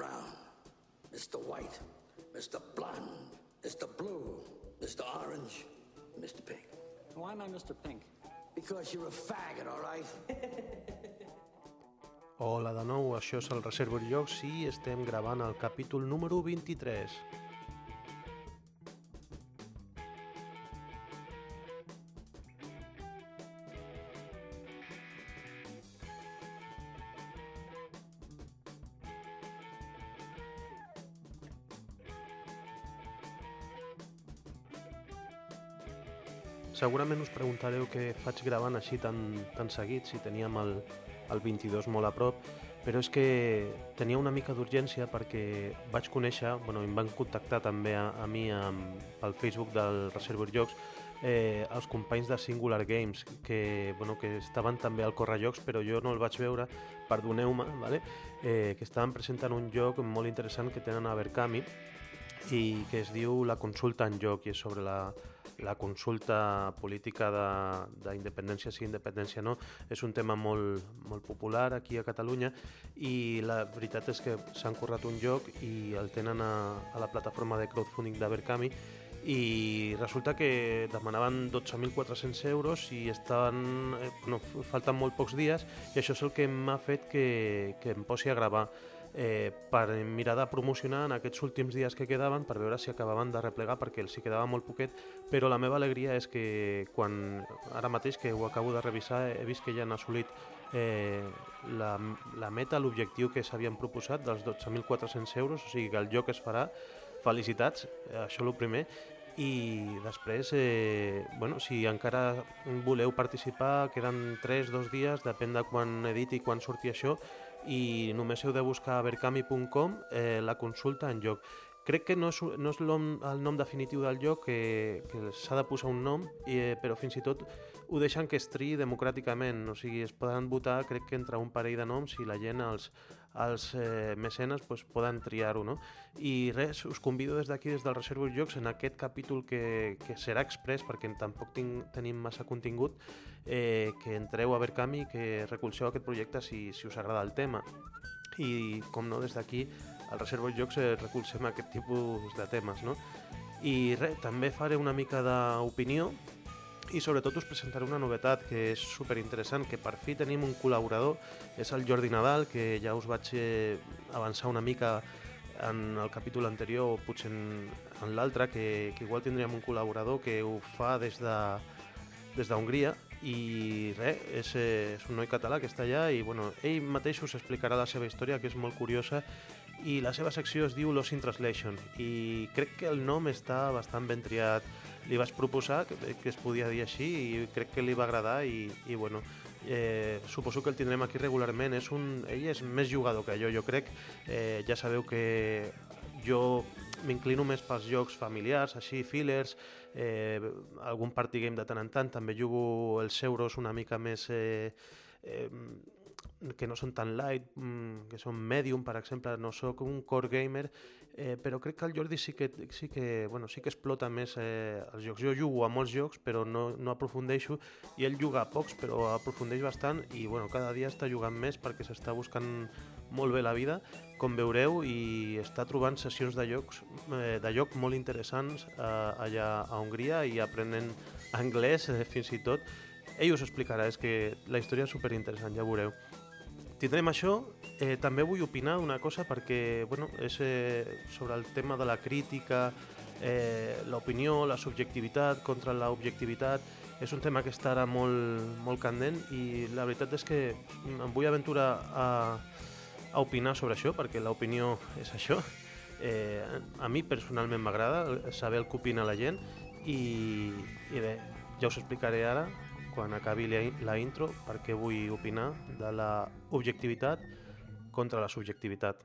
Brown, Mr. White, Mr. Blonde, Mr. Blue, Mr. Orange, Mr. Pink. Why am I Mr. Pink? Because you're a faggot, all right? Hola de nou, això és el Reservoir Llocs i estem gravant el capítol número 23. Segurament us preguntareu què faig gravant així tan, tan seguit, si teníem el, el 22 molt a prop, però és que tenia una mica d'urgència perquè vaig conèixer, bueno, em van contactar també a, a mi amb, pel Facebook del Reservoir Jocs, eh, els companys de Singular Games, que, bueno, que estaven també al Correjocs, però jo no el vaig veure, perdoneu-me, vale? eh, que estaven presentant un joc molt interessant que tenen a Berkami i que es diu La consulta en joc i és sobre la, la consulta política d'independència, sí, independència no, és un tema molt, molt popular aquí a Catalunya i la veritat és que s'han currat un joc i el tenen a, a la plataforma de crowdfunding d'Abercami i resulta que demanaven 12.400 euros i estan, eh, no, falten molt pocs dies i això és el que m'ha fet que, que em posi a gravar eh, per mirar de promocionar en aquests últims dies que quedaven per veure si acabaven de replegar perquè els hi quedava molt poquet però la meva alegria és que quan ara mateix que ho acabo de revisar he vist que ja han assolit eh, la, la meta, l'objectiu que s'havien proposat dels 12.400 euros, o sigui que el joc es farà. Felicitats, això el primer. I després, eh, bueno, si encara voleu participar, queden 3, 2 dies, depèn de quan editi i quan surti això, i només heu de buscar a berkami.com eh, la consulta en lloc. Crec que no és, no és el nom definitiu del lloc, que, que s'ha de posar un nom, eh, però fins i tot ho deixen que es triï democràticament, o sigui, es poden votar, crec que entre un parell de noms i la gent, els, els eh, mecenes, pues, poden triar-ho, no? I res, us convido des d'aquí, des del Reservoir Jocs, en aquest capítol que, que serà express, perquè tampoc tinc, tenim massa contingut, eh, que entreu a Berkami, que recolzeu aquest projecte si, si us agrada el tema. I, com no, des d'aquí, al Reservoir Jocs eh, recolzem aquest tipus de temes, no? I res, també faré una mica d'opinió i sobretot us presentaré una novetat que és super interessant, que per fi tenim un col·laborador, és el Jordi Nadal, que ja us vaig eh, avançar una mica en el capítol anterior o potser en, en l'altre, que, que igual tindríem un col·laborador que ho fa des de des d'Hongria. I res, és, eh, és un noi català que està allà i bueno, ell mateix us explicarà la seva història que és molt curiosa. I la seva secció es diu Lost in Translation. I crec que el nom està bastant ben triat li vaig proposar que, que es podia dir així i crec que li va agradar i, i bueno, eh, suposo que el tindrem aquí regularment. És un, ell és més jugador que jo, jo crec. Eh, ja sabeu que jo m'inclino més pels jocs familiars, així, fillers, eh, algun party game de tant en tant, també jugo els euros una mica més... Eh, eh, que no són tan light, mm, que són medium, per exemple, no sóc un core gamer, eh, però crec que el Jordi sí que, sí que, bueno, sí que explota més eh, els jocs. Jo jugo a molts jocs, però no, no aprofundeixo, i ell juga a pocs, però aprofundeix bastant, i bueno, cada dia està jugant més perquè s'està buscant molt bé la vida, com veureu, i està trobant sessions de jocs eh, de joc molt interessants eh, allà a Hongria i aprenent anglès eh, fins i tot. Ell us explicarà, és que la història és superinteressant, ja veureu. Tindrem això, eh, també vull opinar una cosa perquè bueno, és eh, sobre el tema de la crítica, eh, l'opinió, la subjectivitat contra l'objectivitat, és un tema que està ara molt, molt candent i la veritat és que em vull aventurar a, a opinar sobre això perquè l'opinió és això. Eh, a mi personalment m'agrada saber el que opina la gent i, i bé, ja us explicaré ara quan acabi la intro perquè vull opinar de la objectivitat contra la subjectivitat.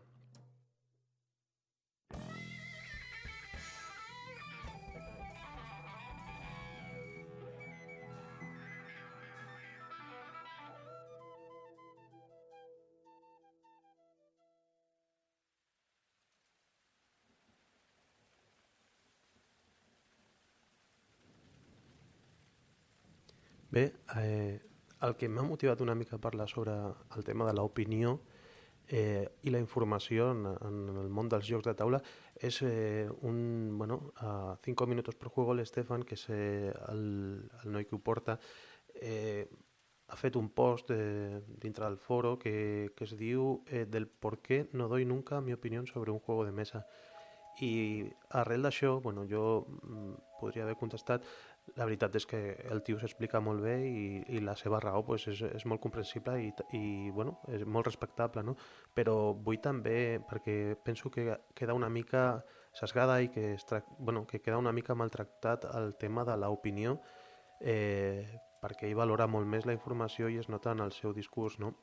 Bé, eh, el que m'ha motivat una mica a parlar sobre el tema de l'opinió eh, i la informació en, en el món dels jocs de taula és eh, un, bueno, a 5 minuts per juego l'Estefan, que és eh, el, el noi que ho porta, eh, ha fet un post eh, dintre del foro que, que es diu eh, del por qué no doy nunca mi opinión sobre un juego de mesa. I arrel d'això, bueno, jo mm, podria haver contestat la veritat és que el tio s'explica molt bé i, i la seva raó pues, és, és molt comprensible i, i bueno, és molt respectable, no? però vull també, perquè penso que queda una mica sesgada i que, es bueno, que queda una mica maltractat el tema de l'opinió eh, perquè ell valora molt més la informació i es nota en el seu discurs, no?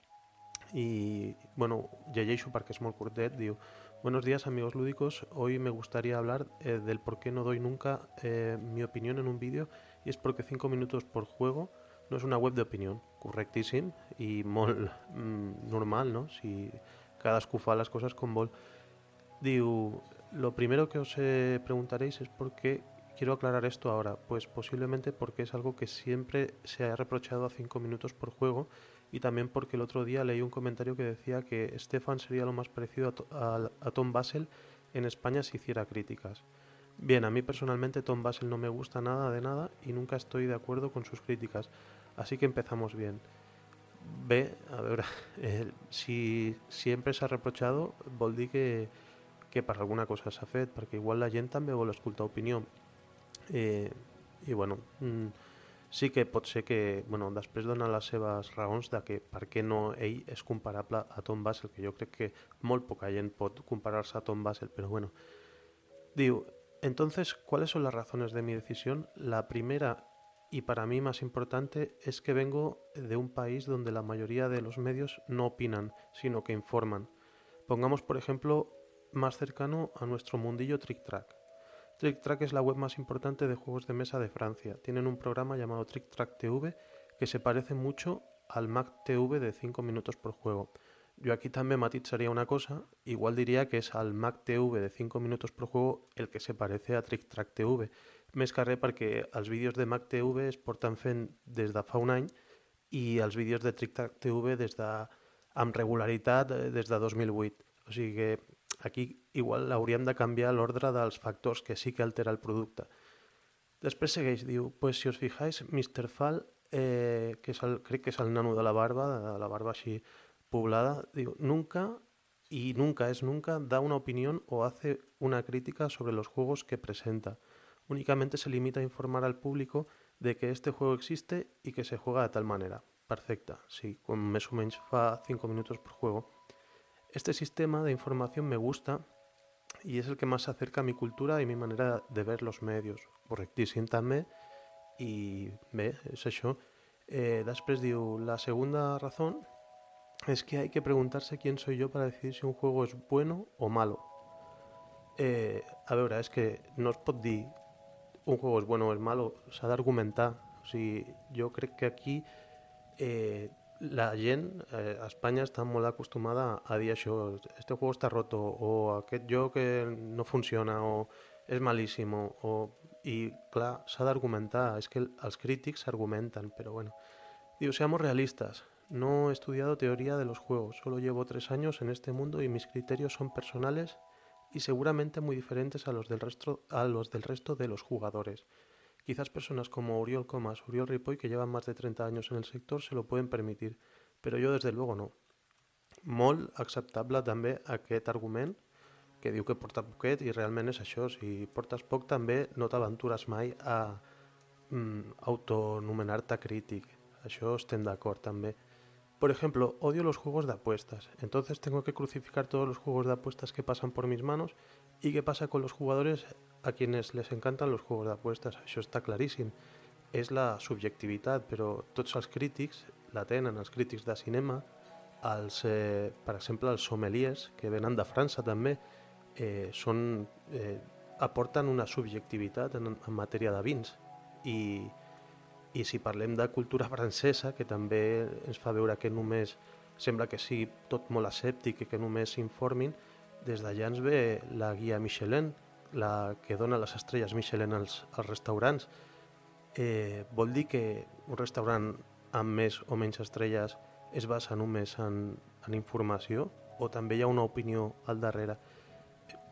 I, bueno, llegeixo perquè és molt curtet, diu Buenos días amigos lúdicos, hoy me gustaría hablar eh, del por qué no doy nunca eh, mi opinión en un vídeo y es porque 5 minutos por juego no es una web de opinión, correctíssim i molt mm, normal, no? Si cadascú fa les coses com vol. Diu, lo primero que os eh, preguntaréis es por qué quiero aclarar esto ahora, pues posiblemente porque es algo que siempre se ha reprochado a 5 minutos por juego y también porque el otro día leí un comentario que decía que Stefan sería lo más parecido a, a, Tom Basel en España si hiciera críticas. Bien, a mí personalmente Tom Basel no me gusta nada de nada y nunca estoy de acuerdo con sus críticas, así que empezamos bien. B, a ver, eh, si siempre se ha reprochado, vol que, que para alguna cosa s'ha fet, porque igual la gent també vol escoltar opinió. Eh, I bueno, mm, sí que pot ser que, bueno, després dona les seves raons de que per què no ell és comparable a Tom Basel, que jo crec que molt poca gent pot comparar-se a Tom Basel, però bueno. Diu, entonces, ¿cuáles son las razones de mi decisión? La primera y para mí más importante es que vengo de un país donde la mayoría de los medios no opinan, sino que informan. Pongamos, por ejemplo, más cercano a nuestro mundillo Trick Track. Trick Track es la web más importante de juegos de mesa de Francia. Tienen un programa llamado Trick Track TV que se parece mucho al Mac TV de 5 minutos por juego. Yo aquí también matizaría una cosa, igual diría que es al Mac TV de 5 minutos por juego el que se parece a Trick Track TV. Més que res perquè els vídeos de Mac TV es porten fent des de fa un any i els vídeos de Trick Track TV des de, amb regularitat eh, des de 2008. O que aquí igual hauríem de canviar l'ordre dels factors que sí que altera el producte. Després segueix, diu, pues si os fijáis, Mr. Fall, eh, que és el, crec que és el nano de la barba, de la barba així poblada, diu, nunca y nunca es nunca da una opinión o hace una crítica sobre los juegos que presenta. Únicamente se limita a informar al público de que este juego existe y que se juega de tal manera. Perfecte, sí, com més o menys fa 5 minuts per juego. Este sistema de información me gusta y es el que más se acerca a mi cultura y mi manera de ver los medios. Correctíssim també i bé, és això. Eh, diu, la segunda razón es que hay que preguntarse quién soy yo para decidir si un juego es bueno o malo. Eh, a veure, és que no es pot dir un juego és bueno o és malo, s'ha d'argumentar. O sigui, jo crec que aquí eh, la gent eh, a Espanya està molt acostumada a dir això, este juego està roto, o aquest joc no funciona, o és malíssim, o, i clar, s'ha d'argumentar, és que els crítics s'argumenten, però bueno. Diu, seamos realistas, no he estudiado teoría de los juegos, solo llevo tres años en este mundo y mis criterios son personales y seguramente muy diferentes a los del resto, a los del resto de los jugadores. Quizás personas como Oriol Comas, Oriol Ripoll, que llevan más de 30 años en el sector, se lo pueden permitir, però jo des de luego no. Molt acceptable també aquest argument que diu que porta poquet i realment és això, si portes poc també no t'aventures mai a mm, autonomenar-te crític. Això estem d'acord també. Por ejemplo, odio los juegos de apuestas, entonces tengo que crucificar todos los juegos de apuestas que pasan por mis manos y qué pasa con los jugadores a quienes les encantan los juegos de apuestas, això està claríssim. És la subjectivitat, però tots els crítics la tenen, els crítics de cinema, els, eh, per exemple, els sommeliers, que venen de França també, eh, són, eh, aporten una subjectivitat en, en matèria de vins. I, I si parlem de cultura francesa, que també ens fa veure que només sembla que sigui tot molt escèptic i que només s'informin, des d'allà ens ve la guia Michelin, la que dona les estrelles Michelin als, als restaurants. Eh, vol dir que un restaurant amb més o menys estrelles es basa només en, en informació o també hi ha una opinió al darrere.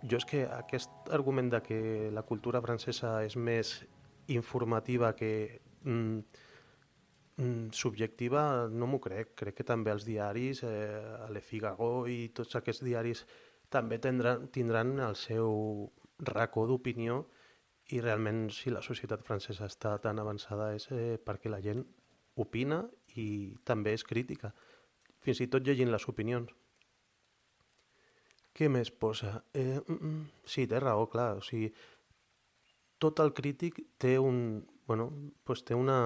Jo és que aquest argument de que la cultura francesa és més informativa que mm, mm, subjectiva no m'ho crec. Crec que també els diaris, eh, Le Figaro i tots aquests diaris també tindran, tindran el seu racó d'opinió i realment si la societat francesa està tan avançada és eh, perquè la gent opina i també és crítica, fins i tot llegint les opinions. Què més posa? Eh, mm, mm, sí, té raó, clar. O sigui, tot el crític té un... Bueno, pues té una...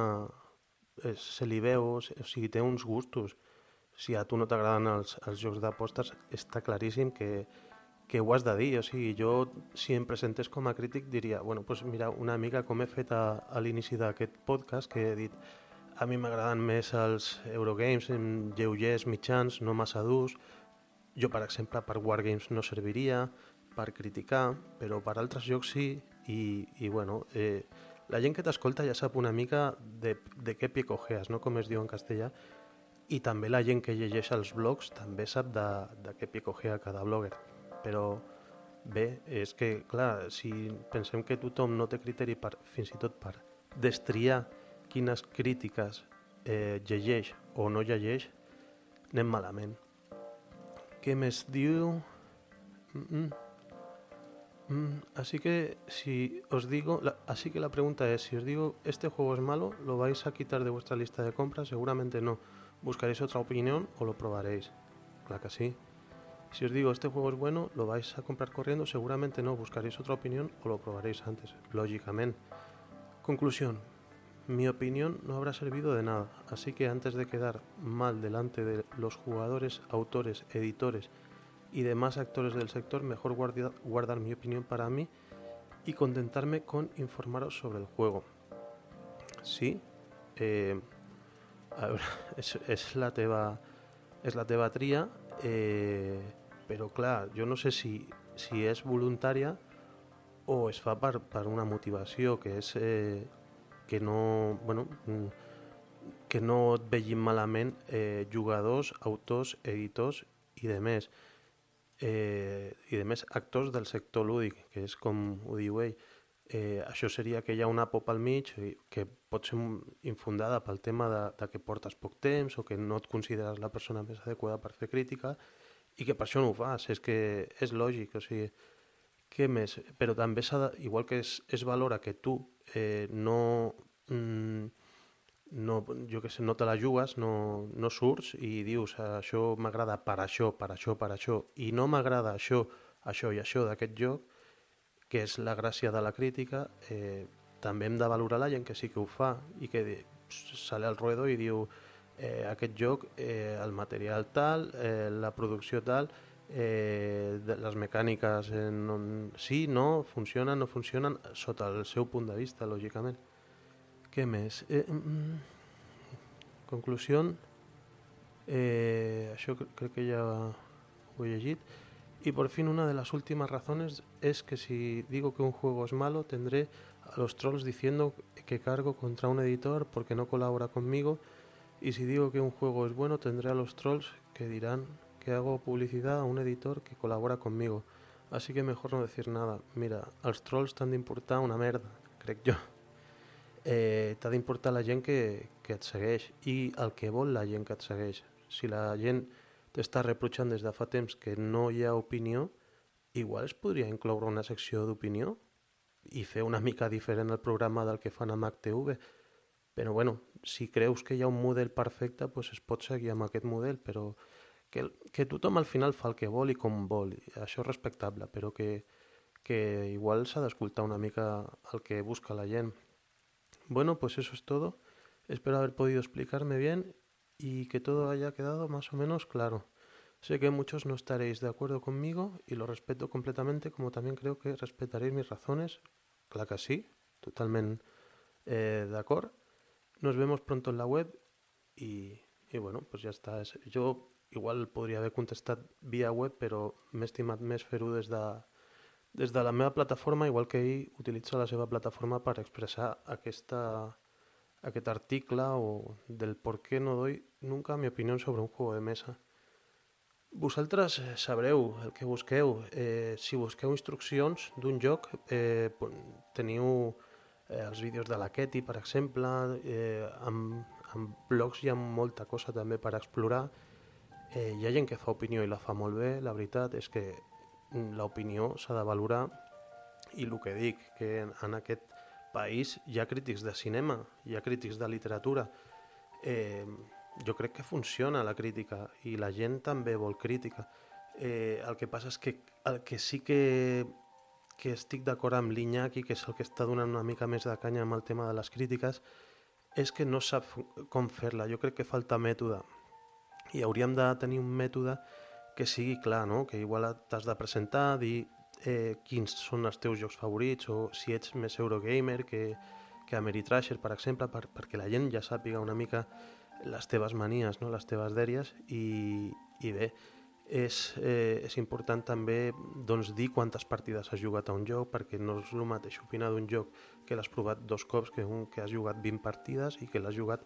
Eh, se li veu, o sigui, té uns gustos. Si a tu no t'agraden els, els jocs d'apostes, està claríssim que, que ho has de dir. O sigui, jo, si em presentés com a crític, diria, bueno, pues mira, una mica com he fet a, a l'inici d'aquest podcast, que he dit, a mi m'agraden més els Eurogames, lleugers, mitjans, no massa durs. Jo, per exemple, per Wargames no serviria, per criticar, però per altres jocs sí, i, i bueno, eh, la gent que t'escolta ja sap una mica de, de què pie cojeas, no? com es diu en castellà, i també la gent que llegeix els blogs també sap de, de què pie cogea cada blogger. Però bé, és que, clar, si pensem que tothom no té criteri per, fins i tot per destriar quines crítiques eh, llegeix o no llegeix, anem malament. Què més diu? Mm -mm. Mm, así que si os digo, la, así que la pregunta es, si os digo este juego es malo, ¿lo vais a quitar de vuestra lista de compras? Seguramente no. ¿Buscaréis otra opinión o lo probaréis? Claro que sí. Si os digo este juego es bueno, ¿lo vais a comprar corriendo? Seguramente no. ¿Buscaréis otra opinión o lo probaréis antes? Lógicamente. Conclusión. Mi opinión no habrá servido de nada, así que antes de quedar mal delante de los jugadores, autores, editores y demás actores del sector, mejor guardar, mi opinión para mí y contentarme con informaros sobre el juego. Sí, eh, és, la teva, és la teva tria, eh, però clar, jo no sé si, si és voluntària o es fa per, per una motivació que és eh, que no, bueno, que no et vegin malament eh, jugadors, autors, editors i de més eh, i de més actors del sector lúdic, que és com ho diu ell. Eh, això seria que hi ha una pop al mig que pot ser infundada pel tema de, de que portes poc temps o que no et consideres la persona més adequada per fer crítica i que per això no ho fas, és que és lògic, o sigui, què més? Però també s'ha de, igual que es, es valora que tu eh, no... Mm, no, jo que sé, no te la jugues, no, no surts i dius això m'agrada per això, per això, per això, i no m'agrada això, això i això d'aquest joc, que és la gràcia de la crítica, eh, també hem de valorar la gent que sí que ho fa i que sale al ruedo i diu eh, aquest joc, eh, el material tal, eh, la producció tal, eh, les mecàniques eh, no, sí, no, funcionen, no funcionen, sota el seu punt de vista, lògicament. Què més? Eh, mm, conclusió, eh, això crec que ya ho he llegit. Y por fin una de las últimas razones es que si digo que un juego es malo, tendré a los trolls diciendo que cargo contra un editor porque no colabora conmigo. Y si digo que un juego es bueno, tendré a los trolls que dirán que hago publicidad a un editor que colabora conmigo. Así que mejor no decir nada. Mira, als trolls t'han d'importar una merda, crec jo eh, t'ha d'importar la gent que, que et segueix i el que vol la gent que et segueix. Si la gent t'està reprotxant des de fa temps que no hi ha opinió, igual es podria incloure una secció d'opinió i fer una mica diferent el programa del que fan a MacTV. Però bueno, si creus que hi ha un model perfecte, pues es pot seguir amb aquest model, però que, que tothom al final fa el que vol i com vol, i això respectable, però que, que igual s'ha d'escoltar una mica el que busca la gent. Bueno, pues eso es todo. Espero haber podido explicarme bien y que todo haya quedado más o menos claro. Sé que muchos no estaréis de acuerdo conmigo y lo respeto completamente, como también creo que respetaréis mis razones. Claro que sí, totalmente eh, de acuerdo. Nos vemos pronto en la web y, y bueno, pues ya está. Yo igual podria haver contestat via web, però m'he estimat més fer-ho des de, des de la meva plataforma, igual que ell utilitza la seva plataforma per expressar aquesta, aquest article o del por qué no doy nunca mi opinión sobre un juego de mesa. Vosaltres eh, sabreu el que busqueu. Eh, si busqueu instruccions d'un joc, eh, teniu eh, els vídeos de la Ketty, per exemple, eh, amb, amb blogs hi ha molta cosa també per explorar. Eh, hi ha gent que fa opinió i la fa molt bé, la veritat és que l'opinió s'ha de valorar i el que dic, que en, en aquest país hi ha crítics de cinema, hi ha crítics de literatura. Eh, jo crec que funciona la crítica i la gent també vol crítica. Eh, el que passa és que el que sí que que estic d'acord amb l'Iñaki, que és el que està donant una mica més de canya amb el tema de les crítiques, és que no sap com fer-la. Jo crec que falta mètode. I hauríem de tenir un mètode que sigui clar, no? que igual t'has de presentar, dir eh, quins són els teus jocs favorits o si ets més Eurogamer que, que Ameritrasher, per exemple, per, perquè la gent ja sàpiga una mica les teves manies, no? les teves dèries i, i bé, és, eh, és important també doncs, dir quantes partides has jugat a un joc perquè no és el mateix opinar d'un joc que l'has provat dos cops que un que has jugat 20 partides i que l'has jugat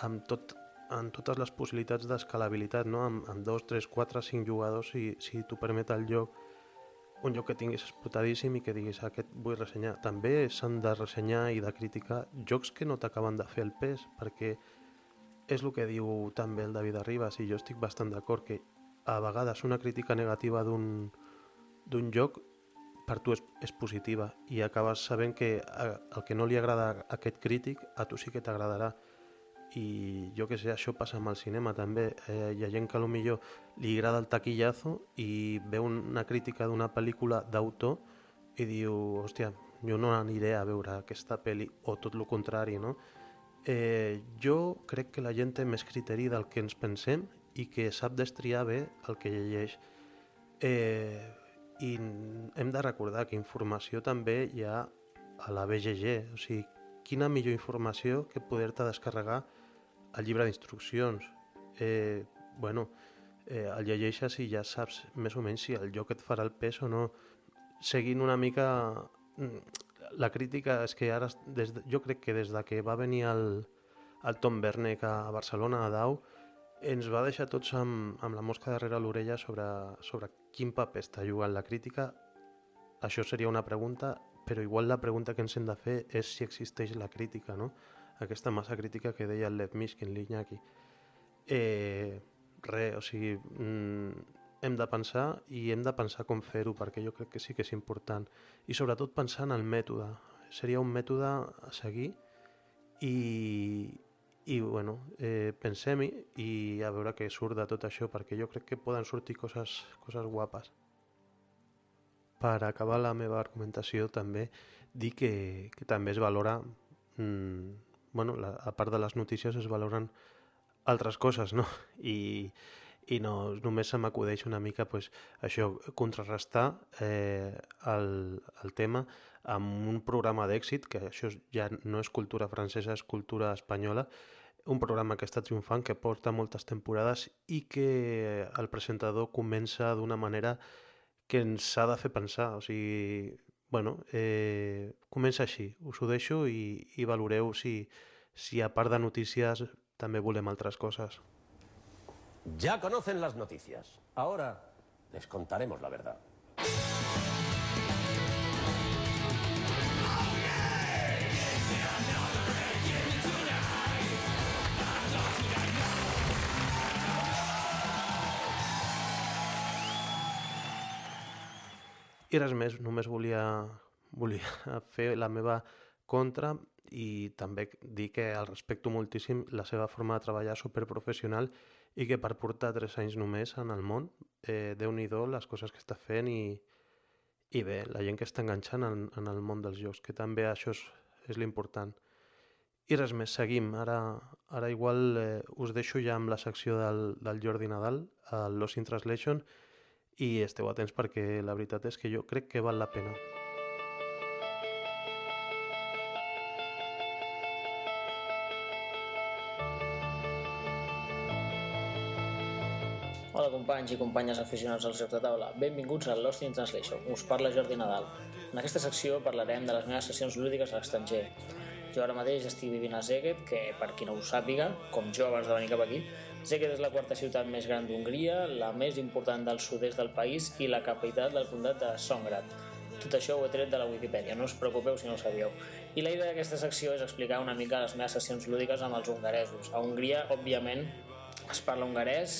amb, tot, amb totes les possibilitats d'escalabilitat, no? amb, amb 2, 3, 4, 5 jugadors si, si t'ho permet el joc un joc que tinguis explotadíssim i que diguis aquest vull ressenyar. També s'han de ressenyar i de criticar jocs que no t'acaben de fer el pes perquè és el que diu també el David Arribas i jo estic bastant d'acord que a vegades una crítica negativa d'un joc per tu és, és positiva i acabes sabent que el que no li agrada a aquest crític a tu sí que t'agradarà i jo que sé, això passa amb el cinema també eh, hi ha gent que millor li agrada el taquillazo i veu una crítica d'una pel·lícula d'autor i diu, hòstia, jo no aniré a veure aquesta pel·li o tot el contrari, no? Eh, jo crec que la gent té més criteri del que ens pensem i que sap destriar bé el que llegeix. Eh, I hem de recordar que informació també hi ha a la BGG, o sigui, quina millor informació que poder-te descarregar el llibre d'instruccions. Eh, bueno, eh, el llegeixes i ja saps més o menys si el joc et farà el pes o no. Seguint una mica... Mm, la crítica és que ara, des de, jo crec que des de que va venir el, el Tom Werneck a Barcelona, a Dau, ens va deixar tots amb, amb la mosca darrere l'orella sobre, sobre quin paper està jugant la crítica. Això seria una pregunta, però igual la pregunta que ens hem de fer és si existeix la crítica, no? Aquesta massa crítica que deia el Lev Mishkin, l'Iñaki. Eh, res, o sigui, mm, hem de pensar i hem de pensar com fer-ho, perquè jo crec que sí que és important. I sobretot pensar en el mètode. Seria un mètode a seguir i, i bueno, eh, pensem-hi i a veure què surt de tot això, perquè jo crec que poden sortir coses, coses guapes. Per acabar la meva argumentació també dir que, que també es valora mmm, bueno, la, a part de les notícies es valoren altres coses, no? I, i no, només se m'acudeix una mica pues, això, contrarrestar eh, el, el tema amb un programa d'èxit, que això ja no és cultura francesa, és cultura espanyola, un programa que està triomfant, que porta moltes temporades i que el presentador comença d'una manera que ens ha de fer pensar. O sigui, bueno, eh, comença així. Us ho deixo i, i valoreu si, si a part de notícies també volem altres coses. Ya conocen las noticias. Ahora les contaremos la verdad. I res més, només volia, volia fer la meva contra i també dir que el respecto moltíssim la seva forma de treballar superprofessional i que per portar tres anys només en el món, eh, déu nhi les coses que està fent i, i bé, la gent que està enganxant en, en el món dels jocs, que també això és, és l'important. I res més, seguim. Ara, ara igual eh, us deixo ja amb la secció del, del Jordi Nadal, el Lost in Translation, i esteu atents perquè la veritat és que jo crec que val la pena. Hola companys i companyes aficionats als jocs de taula, benvinguts a Lost in Translation, us parla Jordi Nadal. En aquesta secció parlarem de les meves sessions lúdiques a l'estranger. Jo ara mateix estic vivint a Szeged, que per qui no ho sàpiga, com jo abans de venir cap aquí, Szeged és la quarta ciutat més gran d'Hongria, la més important del sud-est del país i la capital del comtat de Songrad. Tot això ho he tret de la Wikipedia, no us preocupeu si no ho sabíeu. I la idea d'aquesta secció és explicar una mica les meves sessions lúdiques amb els hongaresos. A Hongria, òbviament, es parla hongarès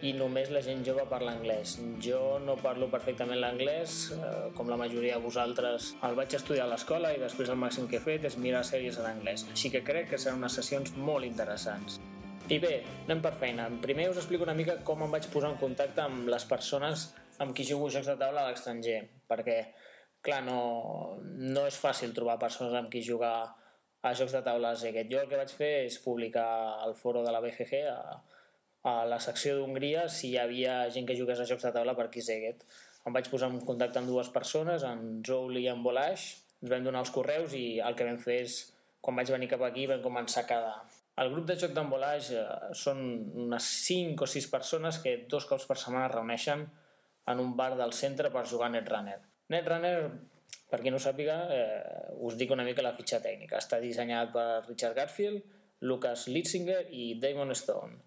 i només la gent jove parla anglès. Jo no parlo perfectament l'anglès, eh, com la majoria de vosaltres. El vaig estudiar a l'escola i després el màxim que he fet és mirar sèries en anglès. Així que crec que seran unes sessions molt interessants. I bé, anem per feina. Primer us explico una mica com em vaig posar en contacte amb les persones amb qui jugo jocs de taula a l'estranger, perquè, clar, no, no és fàcil trobar persones amb qui jugar a jocs de taula a Szeged. Jo el que vaig fer és publicar al foro de la BGG a, a la secció d'Hongria si hi havia gent que jugués a jocs de taula per aquí Szeged. Em vaig posar en contacte amb dues persones, en Jouli i en Bolaix, ens vam donar els correus i el que vam fer és, quan vaig venir cap aquí, vam començar a quedar. El grup de joc d'embolage eh, són unes 5 o 6 persones que dos cops per setmana es reuneixen en un bar del centre per jugar a Netrunner. Netrunner, per qui no ho sàpiga, eh, us dic una mica la fitxa tècnica. Està dissenyat per Richard Garfield, Lucas Litzinger i Damon Stone.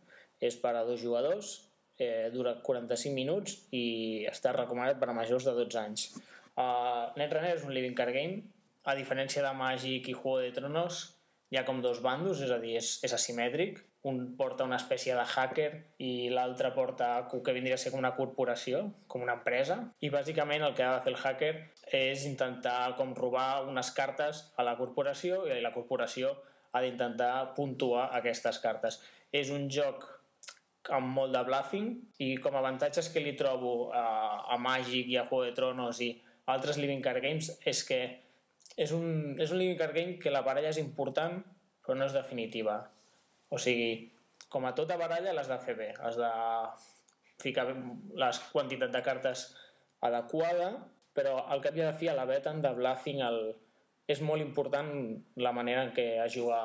És per a dos jugadors, eh, dura 45 minuts i està recomanat per a majors de 12 anys. Uh, Netrunner és un living card game, a diferència de Magic i Juego de Tronos, hi ha com dos bandos, és a dir, és, és asimètric. Un porta una espècie de hacker i l'altre porta que vindria a ser com una corporació, com una empresa. I bàsicament el que ha de fer el hacker és intentar com robar unes cartes a la corporació i la corporació ha d'intentar puntuar aquestes cartes. És un joc amb molt de bluffing i com a avantatges que li trobo a, a Magic i a Juego de Tronos i altres Living Card Games és que és un, és un living card game que la baralla és important però no és definitiva. O sigui, com a tota baralla l'has de fer bé, has de ficar la quantitat de cartes adequada, però al cap i a la fi a la beta de bluffing el... és molt important la manera en què es juga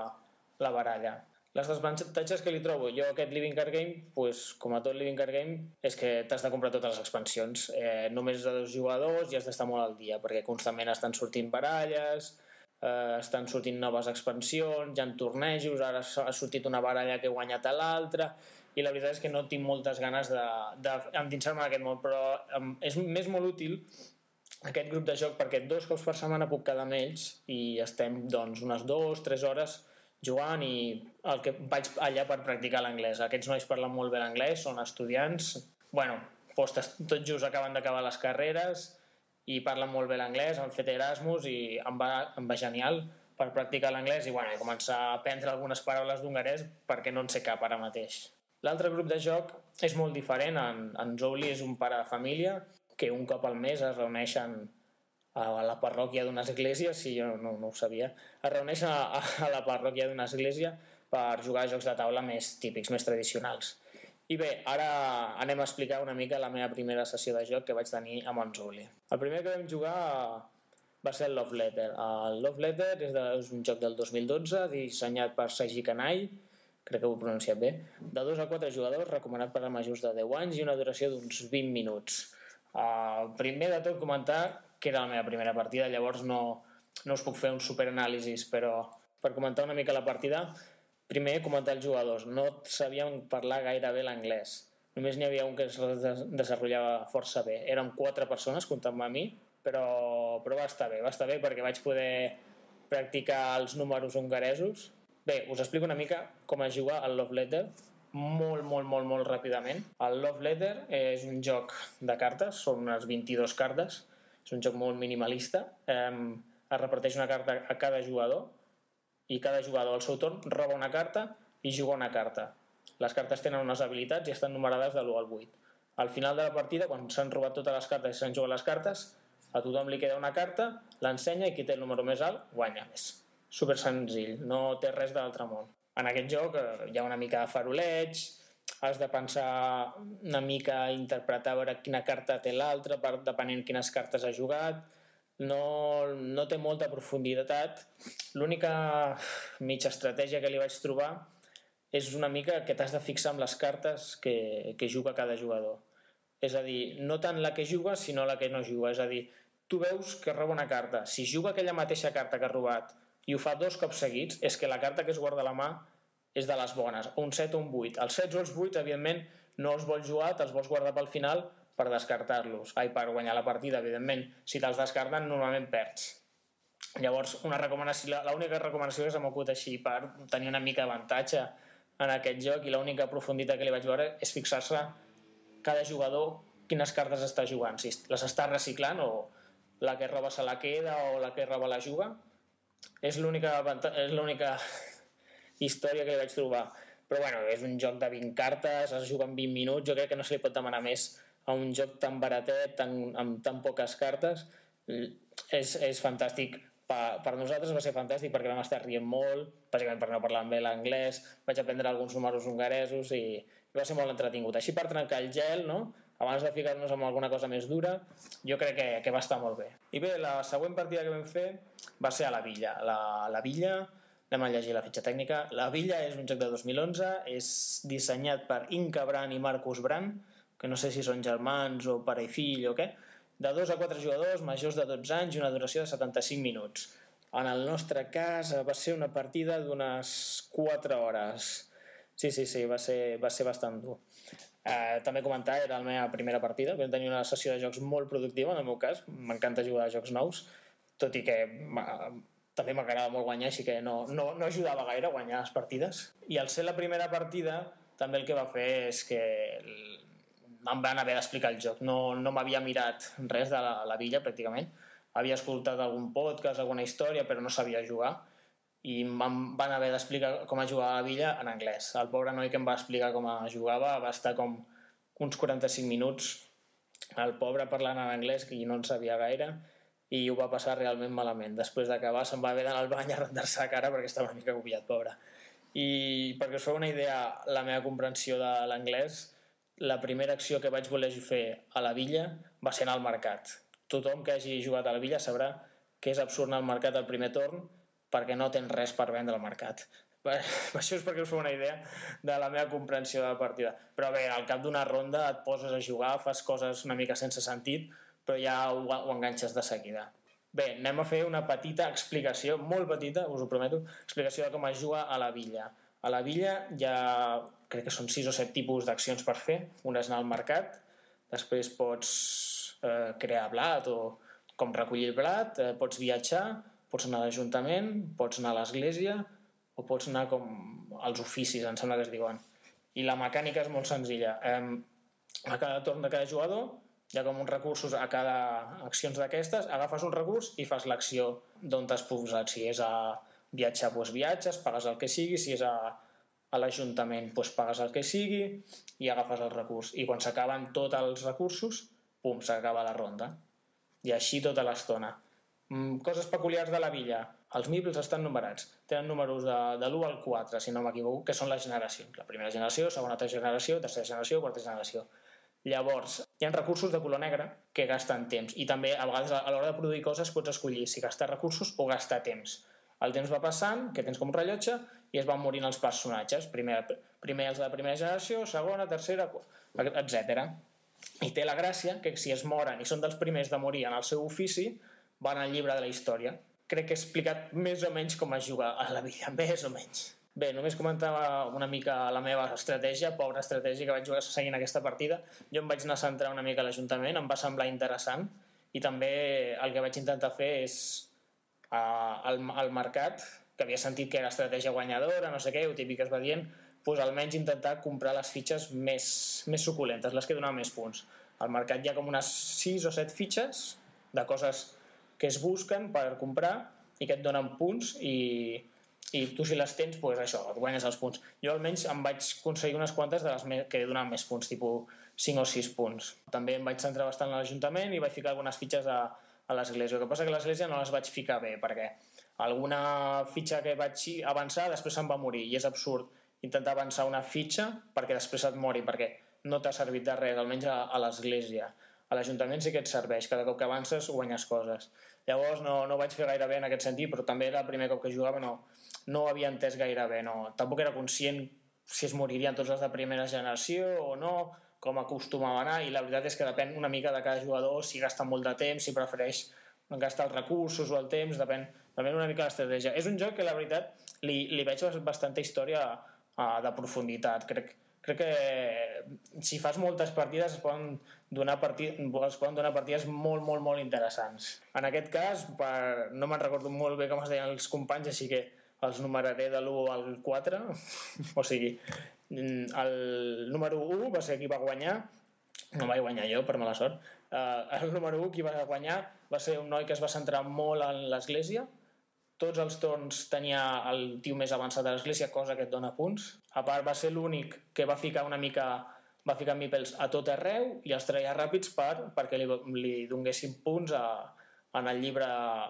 la baralla. Les desavantatges que li trobo jo aquest Living Card Game, pues, com a tot Living Card Game, és que t'has de comprar totes les expansions. Eh, només de dos jugadors i has d'estar molt al dia, perquè constantment estan sortint baralles, eh, estan sortint noves expansions, hi ha tornejos, ara ha sortit una baralla que ha guanyat a l'altra, i la veritat és que no tinc moltes ganes d'endinsar-me en aquest món, però és més molt útil aquest grup de joc perquè dos cops per setmana puc quedar amb ells i estem doncs, unes dues, tres hores jugant i el que vaig allà per practicar l'anglès. Aquests nois parlen molt bé l'anglès, són estudiants, bueno, doncs tot just acaben d'acabar les carreres i parlen molt bé l'anglès, han fet Erasmus i em va, em va genial per practicar l'anglès i bueno, començar a aprendre algunes paraules d'hongarès perquè no en sé cap ara mateix. L'altre grup de joc és molt diferent. En, en Jouli és un pare de família que un cop al mes es reuneixen a la parròquia d'una església, si jo no, no ho sabia, es reuneix a, a la parròquia d'una església per jugar a jocs de taula més típics, més tradicionals. I bé, ara anem a explicar una mica la meva primera sessió de joc que vaig tenir en Juli. El primer que vam jugar va ser el Love Letter. El Love Letter és, de, és un joc del 2012 dissenyat per Sergi Canall, crec que ho he pronunciat bé, de 2 a 4 jugadors, recomanat per a majors de 10 anys i una duració d'uns 20 minuts. Uh, primer de tot comentar que era la meva primera partida, llavors no, no us puc fer un superanàlisis, però per comentar una mica la partida, primer comentar els jugadors. No sabíem parlar gaire bé l'anglès. Només n'hi havia un que es desenvolupava força bé. Érem quatre persones, comptant a mi, però, però va estar bé. Va estar bé perquè vaig poder practicar els números hongaresos. Bé, us explico una mica com es juga al Love Letter, molt, molt, molt, molt ràpidament. El Love Letter és un joc de cartes, són unes 22 cartes, és un joc molt minimalista. Eh, es reparteix una carta a cada jugador i cada jugador al seu torn roba una carta i juga una carta. Les cartes tenen unes habilitats i estan numerades de l'1 al 8. Al final de la partida, quan s'han robat totes les cartes i s'han jugat les cartes, a tothom li queda una carta, l'ensenya i qui té el número més alt guanya. És super senzill, no té res de l'altre món. En aquest joc eh, hi ha una mica de faroleig, has de pensar una mica, interpretar, veure quina carta té l'altra, depenent quines cartes ha jugat, no, no té molta profunditat. L'única mitja estratègia que li vaig trobar és una mica que t'has de fixar amb les cartes que, que juga cada jugador. És a dir, no tant la que juga, sinó la que no juga. És a dir, tu veus que roba una carta. Si juga aquella mateixa carta que ha robat i ho fa dos cops seguits, és que la carta que es guarda a la mà és de les bones, un 7 o un 8. Els 7 o els 8, evidentment, no els vols jugar, te'ls vols guardar pel final per descartar-los, ai, per guanyar la partida, evidentment. Si te'ls descarten, normalment perds. Llavors, una recomanació, l'única recomanació que se m'acut així per tenir una mica d'avantatge en aquest joc i l'única profunditat que li vaig veure és fixar-se cada jugador quines cartes està jugant, si les està reciclant o la que roba se la queda o la que roba la juga. És l'única història que li vaig trobar. Però bueno, és un joc de 20 cartes, es juga en 20 minuts, jo crec que no se li pot demanar més a un joc tan baratet, tan, amb tan poques cartes. És, és fantàstic. Per, per nosaltres va ser fantàstic perquè vam estar rient molt, bàsicament per no parlar bé l'anglès, vaig aprendre alguns números hongaresos i va ser molt entretingut. Així per trencar el gel, no? abans de ficar-nos amb alguna cosa més dura, jo crec que, que va estar molt bé. I bé, la següent partida que vam fer va ser a la Villa. La, la Villa, anem a llegir la fitxa tècnica, la Villa és un joc de 2011, és dissenyat per Inca Brand i Marcus Brand, que no sé si són germans o pare i fill o què, de 2 a 4 jugadors majors de 12 anys i una duració de 75 minuts. En el nostre cas va ser una partida d'unes 4 hores. Sí, sí, sí, va ser, va ser bastant dur. Eh, també comentar, era la meva primera partida, vam tenir una sessió de jocs molt productiva, en el meu cas, m'encanta jugar a jocs nous, tot i que també m'agrada molt guanyar, així que no, no, no ajudava gaire a guanyar les partides. I al ser la primera partida, també el que va fer és que em van haver d'explicar el joc. No, no m'havia mirat res de la, la villa, pràcticament. Havia escoltat algun podcast, alguna història, però no sabia jugar i em van haver d'explicar com a jugar a la Villa en anglès. El pobre noi que em va explicar com a jugava va estar com uns 45 minuts el pobre parlant en anglès que no en sabia gaire i ho va passar realment malament. Després d'acabar se'n va haver d'anar al bany a rentar-se la cara perquè estava una mica copiat, pobre. I perquè us feu una idea, la meva comprensió de l'anglès, la primera acció que vaig voler fer a la Villa va ser anar al mercat. Tothom que hagi jugat a la Villa sabrà que és absurd anar al mercat al primer torn perquè no tens res per vendre al mercat. Això és perquè us fa una idea de la meva comprensió de la partida. Però bé, al cap d'una ronda et poses a jugar, fas coses una mica sense sentit, però ja ho, ho enganxes de seguida. Bé, anem a fer una petita explicació, molt petita, us ho prometo, explicació de com es juga a la villa. A la villa ha, crec que són 6 o 7 tipus d'accions per fer. Una és anar al mercat, després pots eh, crear blat o com recollir blat, eh, pots viatjar, Pots anar a l'Ajuntament, pots anar a l'Església o pots anar com als oficis, em sembla que es diuen. I la mecànica és molt senzilla. a cada torn de cada jugador hi ha com uns recursos a cada accions d'aquestes, agafes un recurs i fas l'acció d'on t'has posat. Si és a viatjar, doncs viatges, pagues el que sigui, si és a, a l'Ajuntament, doncs pagues el que sigui i agafes el recurs. I quan s'acaben tots els recursos, pum, s'acaba la ronda. I així tota l'estona. Mm, coses peculiars de la villa. Els meeples estan numerats. Tenen números de, de l'1 al 4, si no m'equivoco, que són les generacions. La primera generació, segona generació, tercera generació, quarta generació. Llavors, hi ha recursos de color negre que gasten temps i també a vegades a l'hora de produir coses pots escollir si gastar recursos o gastar temps. El temps va passant, que tens com un rellotge, i es van morint els personatges. Primer, primer els de la primera generació, segona, tercera, etc. I té la gràcia que si es moren i són dels primers de morir en el seu ofici, van al llibre de la història. Crec que he explicat més o menys com es juga a la vida, més o menys. Bé, només comentava una mica la meva estratègia, pobra estratègia que vaig jugar seguint aquesta partida. Jo em vaig anar a centrar una mica a l'Ajuntament, em va semblar interessant, i també el que vaig intentar fer és uh, al, al mercat, que havia sentit que era estratègia guanyadora, no sé què, ho típic que es va dient, doncs almenys intentar comprar les fitxes més, més suculentes, les que donen més punts. Al mercat hi ha com unes 6 o 7 fitxes de coses que es busquen per comprar i que et donen punts i, i tu si les tens, pues això, et guanyes els punts. Jo almenys em vaig aconseguir unes quantes de les que donen més punts, tipus 5 o 6 punts. També em vaig centrar bastant a l'Ajuntament i vaig ficar algunes fitxes a, a l'Església. El que passa que l'Església no les vaig ficar bé, perquè alguna fitxa que vaig avançar després se'n va morir, i és absurd intentar avançar una fitxa perquè després et mori, perquè no t'ha servit de res, almenys a, a l'Església. A l'Ajuntament sí que et serveix, cada cop que avances guanyes coses. Llavors no, no vaig fer gaire bé en aquest sentit, però també era el primer cop que jugava, no, no ho havia entès gaire bé. No. Tampoc era conscient si es moririen tots els de primera generació o no, com acostumava a anar, i la veritat és que depèn una mica de cada jugador, si gasta molt de temps, si prefereix gastar els recursos o el temps, depèn, depèn una mica de l'estratègia. És un joc que la veritat li, li veig bastanta història uh, de profunditat. Crec, crec que si fas moltes partides es poden donar, partid, es poden donar partides molt, molt, molt interessants. En aquest cas, per, no me'n recordo molt bé com es deien els companys, així que els numeraré de l'1 al 4. o sigui, el número 1 va ser qui va guanyar, no vaig guanyar jo, per mala sort. Uh, el número 1 qui va guanyar va ser un noi que es va centrar molt en l'església, tots els torns tenia el tio més avançat de l'església, cosa que et dona punts. A part, va ser l'únic que va ficar una mica va ficar mipels a tot arreu i els traia ràpids per, perquè li, li donguessin punts a, en el llibre,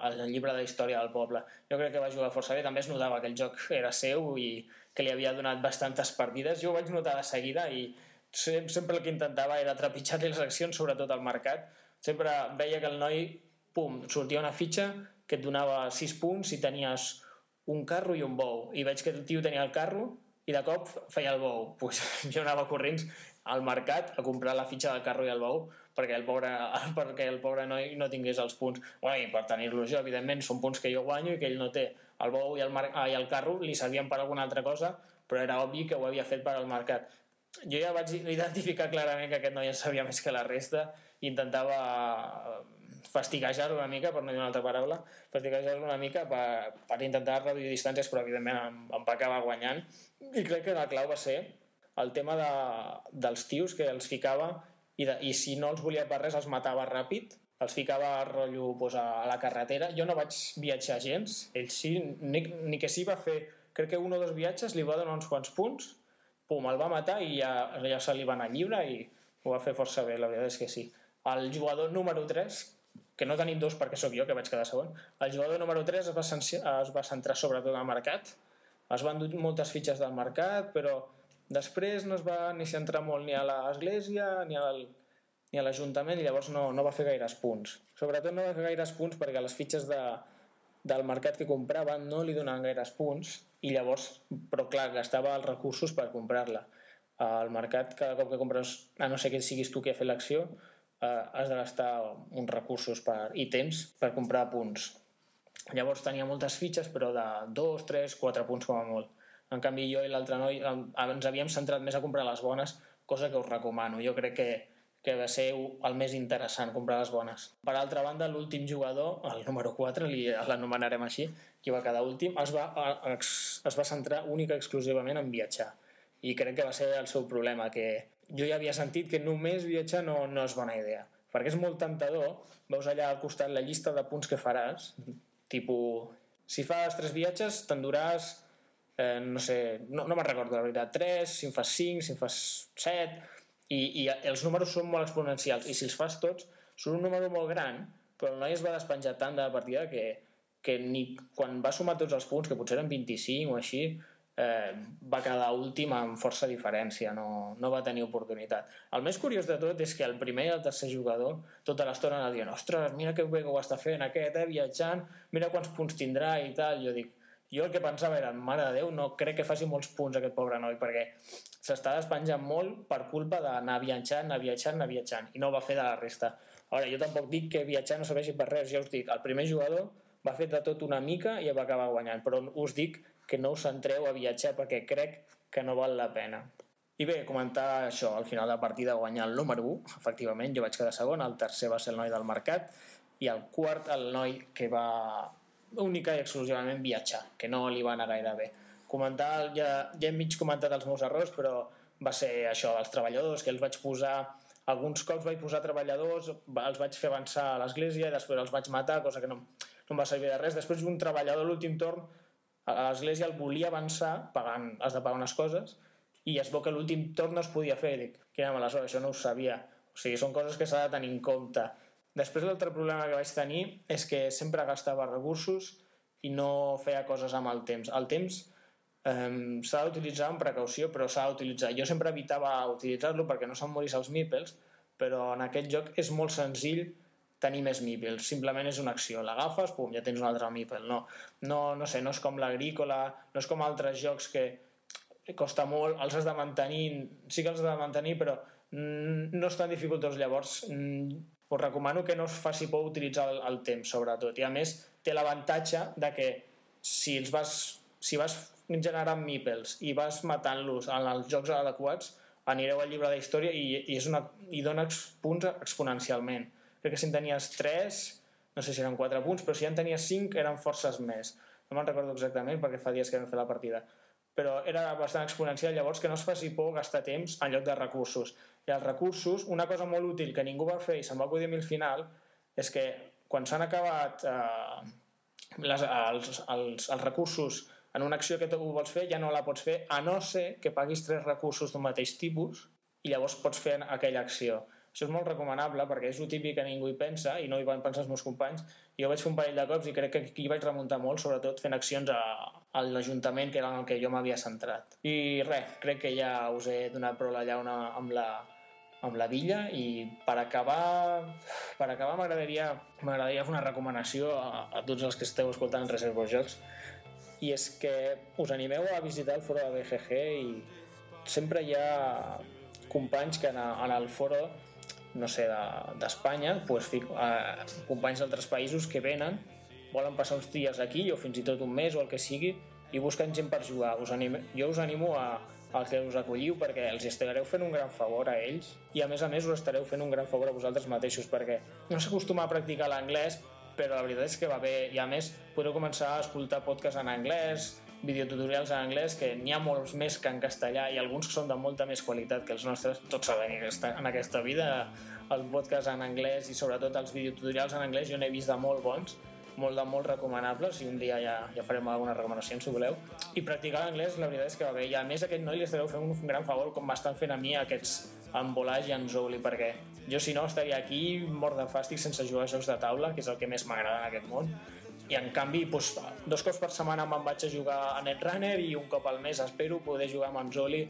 en el llibre de història del poble. Jo crec que va jugar força bé, també es notava que el joc era seu i que li havia donat bastantes partides. Jo ho vaig notar de seguida i sempre el que intentava era trepitjar-li les accions, sobretot al mercat. Sempre veia que el noi, pum, sortia una fitxa que et donava 6 punts si tenies un carro i un bou. I veig que el tio tenia el carro i de cop feia el bou. Pues, jo anava corrents al mercat a comprar la fitxa del carro i el bou perquè el pobre, perquè el pobre noi no tingués els punts. Bueno, I per tenir-los jo, evidentment, són punts que jo guanyo i que ell no té. El bou i el, mar... ah, i el carro li servien per alguna altra cosa, però era obvi que ho havia fet per al mercat. Jo ja vaig identificar clarament que aquest noi en sabia més que la resta i intentava fastiguejar-lo una mica, per no dir una altra paraula, fastiguejar-lo una mica per, per intentar reduir distàncies, però evidentment em, em va acabar guanyant. I crec que la clau va ser el tema de, dels tios que els ficava i, de, i si no els volia per res els matava ràpid, els ficava rotllo pues, a, a la carretera. Jo no vaig viatjar gens, ell sí, ni, ni que sí va fer, crec que un o dos viatges li va donar uns quants punts, pum, el va matar i ja, ja se li va anar lliure i ho va fer força bé, la veritat és que sí. El jugador número 3, que no tenim dos perquè sóc jo, que vaig quedar segon, el jugador número 3 es va, es va centrar sobretot al mercat, es van dur moltes fitxes del mercat, però després no es va ni centrar molt ni a l'església ni al, ni a l'Ajuntament i llavors no, no va fer gaires punts. Sobretot no va fer gaires punts perquè les fitxes de, del mercat que comprava no li donaven gaires punts i llavors, però clar, gastava els recursos per comprar-la. Al mercat, cada cop que compres, a no ser que siguis tu qui ha fet l'acció, eh, has de gastar uns recursos per, i temps per comprar punts. Llavors tenia moltes fitxes, però de 2, 3, 4 punts com a molt. En canvi, jo i l'altre noi ens havíem centrat més a comprar les bones, cosa que us recomano. Jo crec que, que va ser el més interessant, comprar les bones. Per altra banda, l'últim jugador, el número 4, l'anomenarem així, qui va quedar últim, es va, es va centrar única exclusivament en viatjar. I crec que va ser el seu problema, que jo ja havia sentit que només viatjar no, no és bona idea, perquè és molt tentador, veus allà al costat la llista de punts que faràs, tipus, si fas tres viatges t'enduràs, eh, no sé, no, no me'n recordo la veritat, 3, si en fas 5, si en fas 7, i, i els números són molt exponencials, i si els fas tots, són un número molt gran, però noi es va despenjar tant de la partida que, que ni quan va sumar tots els punts, que potser eren 25 o així, eh, va quedar últim amb força diferència, no, no va tenir oportunitat. El més curiós de tot és que el primer i el tercer jugador tota l'estona anava dient ostres, mira que bé que ho està fent aquest, eh, viatjant, mira quants punts tindrà i tal. Jo dic, jo el que pensava era, mare de Déu, no crec que faci molts punts aquest pobre noi, perquè s'està despenjant molt per culpa d'anar viatjant, anar viatjant, anar viatjant, i no va fer de la resta. Ara, jo tampoc dic que viatjar no serveixi per res, ja us dic, el primer jugador va fer de tot una mica i va acabar guanyant, però us dic que no us centreu a viatjar perquè crec que no val la pena. I bé, comentar això, al final de la partida guanyar el número 1, efectivament, jo vaig quedar segon, el tercer va ser el noi del mercat, i el quart el noi que va única i exclusivament viatjar, que no li va anar gaire bé. Comentar, ja, ja hem mig comentat els meus errors, però va ser això, els treballadors, que els vaig posar alguns cops vaig posar treballadors, els vaig fer avançar a l'església i després els vaig matar, cosa que no, no em va servir de res. Després un treballador l'últim torn l'Església el volia avançar, pagant, has de pagar unes coses, i es veu que l'últim torn no es podia fer. Dic, quina mala sort, això no ho sabia. O sigui, són coses que s'ha de tenir en compte. Després l'altre problema que vaig tenir és que sempre gastava recursos i no feia coses amb el temps. El temps eh, s'ha d'utilitzar amb precaució, però s'ha d'utilitzar. Jo sempre evitava utilitzar-lo perquè no se'm morís els meeples, però en aquest joc és molt senzill tenir més meeples, simplement és una acció, l'agafes, pum, ja tens un altre meeple, no, no, no sé, no és com l'agrícola, no és com altres jocs que costa molt, els has de mantenir, sí que els has de mantenir, però no és tan dificultós, llavors us recomano que no us faci por utilitzar el, el temps, sobretot, i a més té l'avantatge de que si els vas, si vas generant meeples i vas matant-los en els jocs adequats, anireu al llibre de història i, i, és una, i dona punts exponencialment. Crec que si en tenies 3, no sé si eren 4 punts, però si en tenies 5 eren forces més. No me'n recordo exactament perquè fa dies que vam fer la partida. Però era bastant exponencial, llavors que no es faci por gastar temps en lloc de recursos. I els recursos, una cosa molt útil que ningú va fer i se'n va acudir al final, és que quan s'han acabat eh, les, els, els, els recursos en una acció que tu vols fer ja no la pots fer a no ser que paguis tres recursos d'un mateix tipus i llavors pots fer aquella acció. Això és molt recomanable perquè és el típic que ningú hi pensa i no hi van pensar els meus companys. Jo vaig fer un parell de cops i crec que aquí vaig remuntar molt, sobretot fent accions a, a l'Ajuntament, que era en el que jo m'havia centrat. I res, crec que ja us he donat prou la llauna amb la, amb la Villa i per acabar per acabar m'agradaria m'agradaria fer una recomanació a, a tots els que esteu escoltant Reservos Jocs i és que us animeu a visitar el foro de BGG i sempre hi ha companys que en, en el foro no sé, d'Espanya de, pues, fico, eh, companys d'altres països que venen volen passar uns dies aquí o fins i tot un mes o el que sigui i busquen gent per jugar. Us anime, jo us animo a, el que us acolliu perquè els estareu fent un gran favor a ells i a més a més us estareu fent un gran favor a vosaltres mateixos perquè no s'acostuma a practicar l'anglès però la veritat és que va bé. I a més podeu començar a escoltar podcasts en anglès videotutorials en anglès que n'hi ha molts més que en castellà i alguns que són de molta més qualitat que els nostres. Tots sabem que en aquesta vida el podcast en anglès i sobretot els videotutorials en anglès jo n'he vist de molt bons molt de molt recomanables i un dia ja, ja farem alguna recomanació si voleu. I practicar l'anglès la veritat és que va bé i a més aquest noi li estareu fent un gran favor com m'estan fent a mi aquests Embolage i Anzoli perquè jo si no estaria aquí mort de fàstic sense jugar a jocs de taula que és el que més m'agrada en aquest món i en canvi doncs, dos cops per setmana me'n vaig a jugar a Netrunner i un cop al mes espero poder jugar amb Anzoli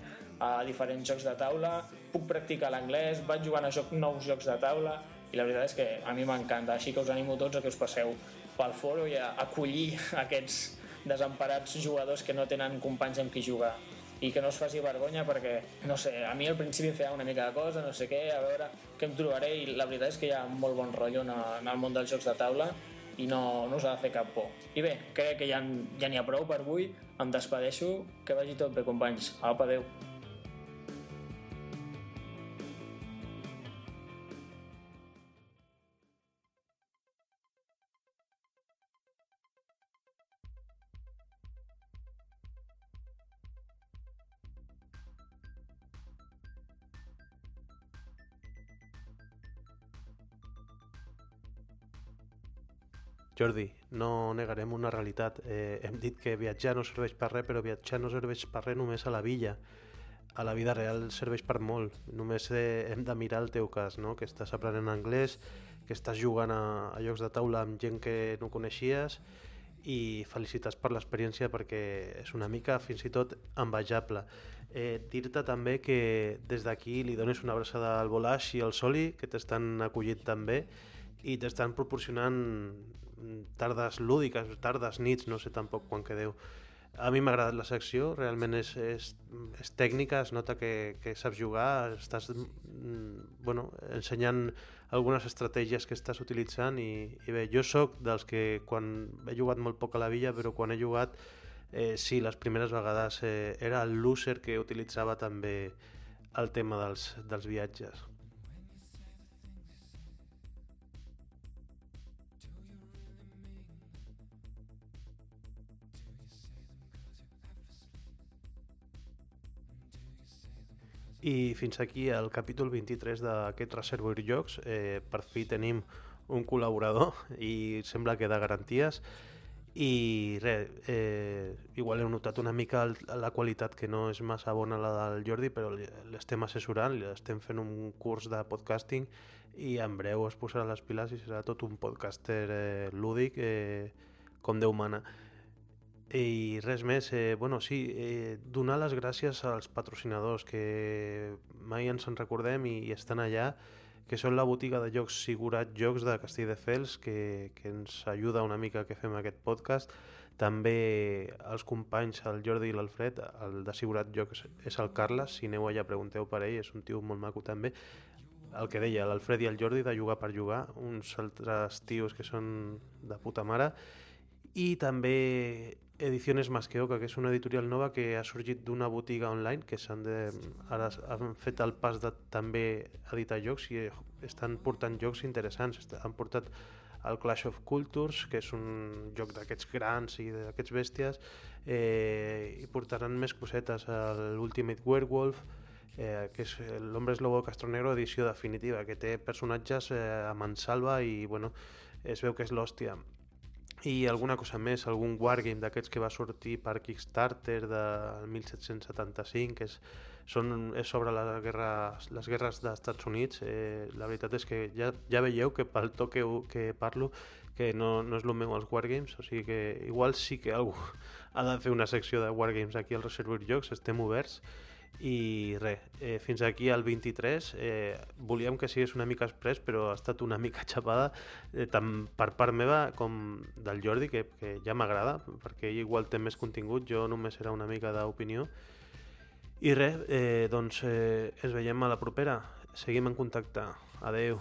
a diferents jocs de taula. Puc practicar l'anglès, vaig jugant a joc, nous jocs de taula i la veritat és que a mi m'encanta, així que us animo tots a que us passeu pel foro i a acollir aquests desemparats jugadors que no tenen companys amb qui jugar. I que no es faci vergonya perquè, no sé, a mi al principi feia una mica de cosa, no sé què, a veure què em trobaré i la veritat és que hi ha molt bon rotllo en, en el món dels jocs de taula i no, no us ha de fer cap por. I bé, crec que ja, ja n'hi ha prou per avui, em despedeixo, que vagi tot bé companys. Apa, adeu. Jordi, no negarem una realitat. Eh, hem dit que viatjar no serveix per res, però viatjar no serveix per res només a la villa. A la vida real serveix per molt. Només eh, hem de mirar el teu cas, no? que estàs aprenent anglès, que estàs jugant a, a llocs de taula amb gent que no coneixies i felicitats per l'experiència perquè és una mica fins i tot envejable. Eh, Dir-te també que des d'aquí li dones una abraçada al Volaix i al Soli, que t'estan acollint també i t'estan proporcionant tardes lúdiques, tardes, nits, no sé tampoc quan quedeu. A mi m'ha agradat la secció, realment és, és, és tècnica, es nota que, que saps jugar, estàs mm, bueno, ensenyant algunes estratègies que estàs utilitzant i, i bé, jo sóc dels que quan he jugat molt poc a la villa, però quan he jugat eh, sí, les primeres vegades eh, era el loser que utilitzava també el tema dels, dels viatges. I fins aquí el capítol 23 d'aquest Reservoir Jocs. Eh, per fi tenim un col·laborador i sembla que de garanties i res, eh, igual heu notat una mica la qualitat que no és massa bona la del Jordi però l'estem assessorant, estem fent un curs de podcasting i en breu es posarà les piles i serà tot un podcaster eh, lúdic eh, com Déu mana. I res més, eh, bueno, sí, eh, donar les gràcies als patrocinadors que mai ens en recordem i, i estan allà, que són la botiga de jocs Sigurat Jocs de Castelldefels, que, que ens ajuda una mica que fem aquest podcast. També els companys, el Jordi i l'Alfred, el de Sigurat Jocs és el Carles, si aneu allà pregunteu per ell, és un tio molt maco també. El que deia, l'Alfred i el Jordi de jugar per jugar, uns altres tios que són de puta mare. I també Ediciones Masqueoca, que és una editorial nova que ha sorgit d'una botiga online que s'han de... ara han fet el pas de també editar jocs i estan portant jocs interessants. Han portat el Clash of Cultures, que és un joc d'aquests grans i d'aquests bèsties, eh, i portaran més cosetes, l'Ultimate Werewolf, eh, que és l'Hombre es Lobo Castronegro edició definitiva, que té personatges eh, a mansalva i bueno, es veu que és l'hòstia i alguna cosa més, algun wargame d'aquests que va sortir per Kickstarter del 1775, que és, són, és sobre les guerres, les guerres dels Estats Units. Eh, la veritat és que ja, ja veieu que pel to que, que parlo que no, no és el meu els wargames, o sigui que igual sí que algú ha de fer una secció de wargames aquí al Reservoir Jocs, estem oberts i res, eh, fins aquí al 23 eh, volíem que sigués una mica express però ha estat una mica xapada eh, tant per part meva com del Jordi que, que ja m'agrada perquè ell igual té més contingut, jo només era una mica d'opinió. I res, eh, doncs eh, ens veiem a la propera. Seguim en contacte, adeu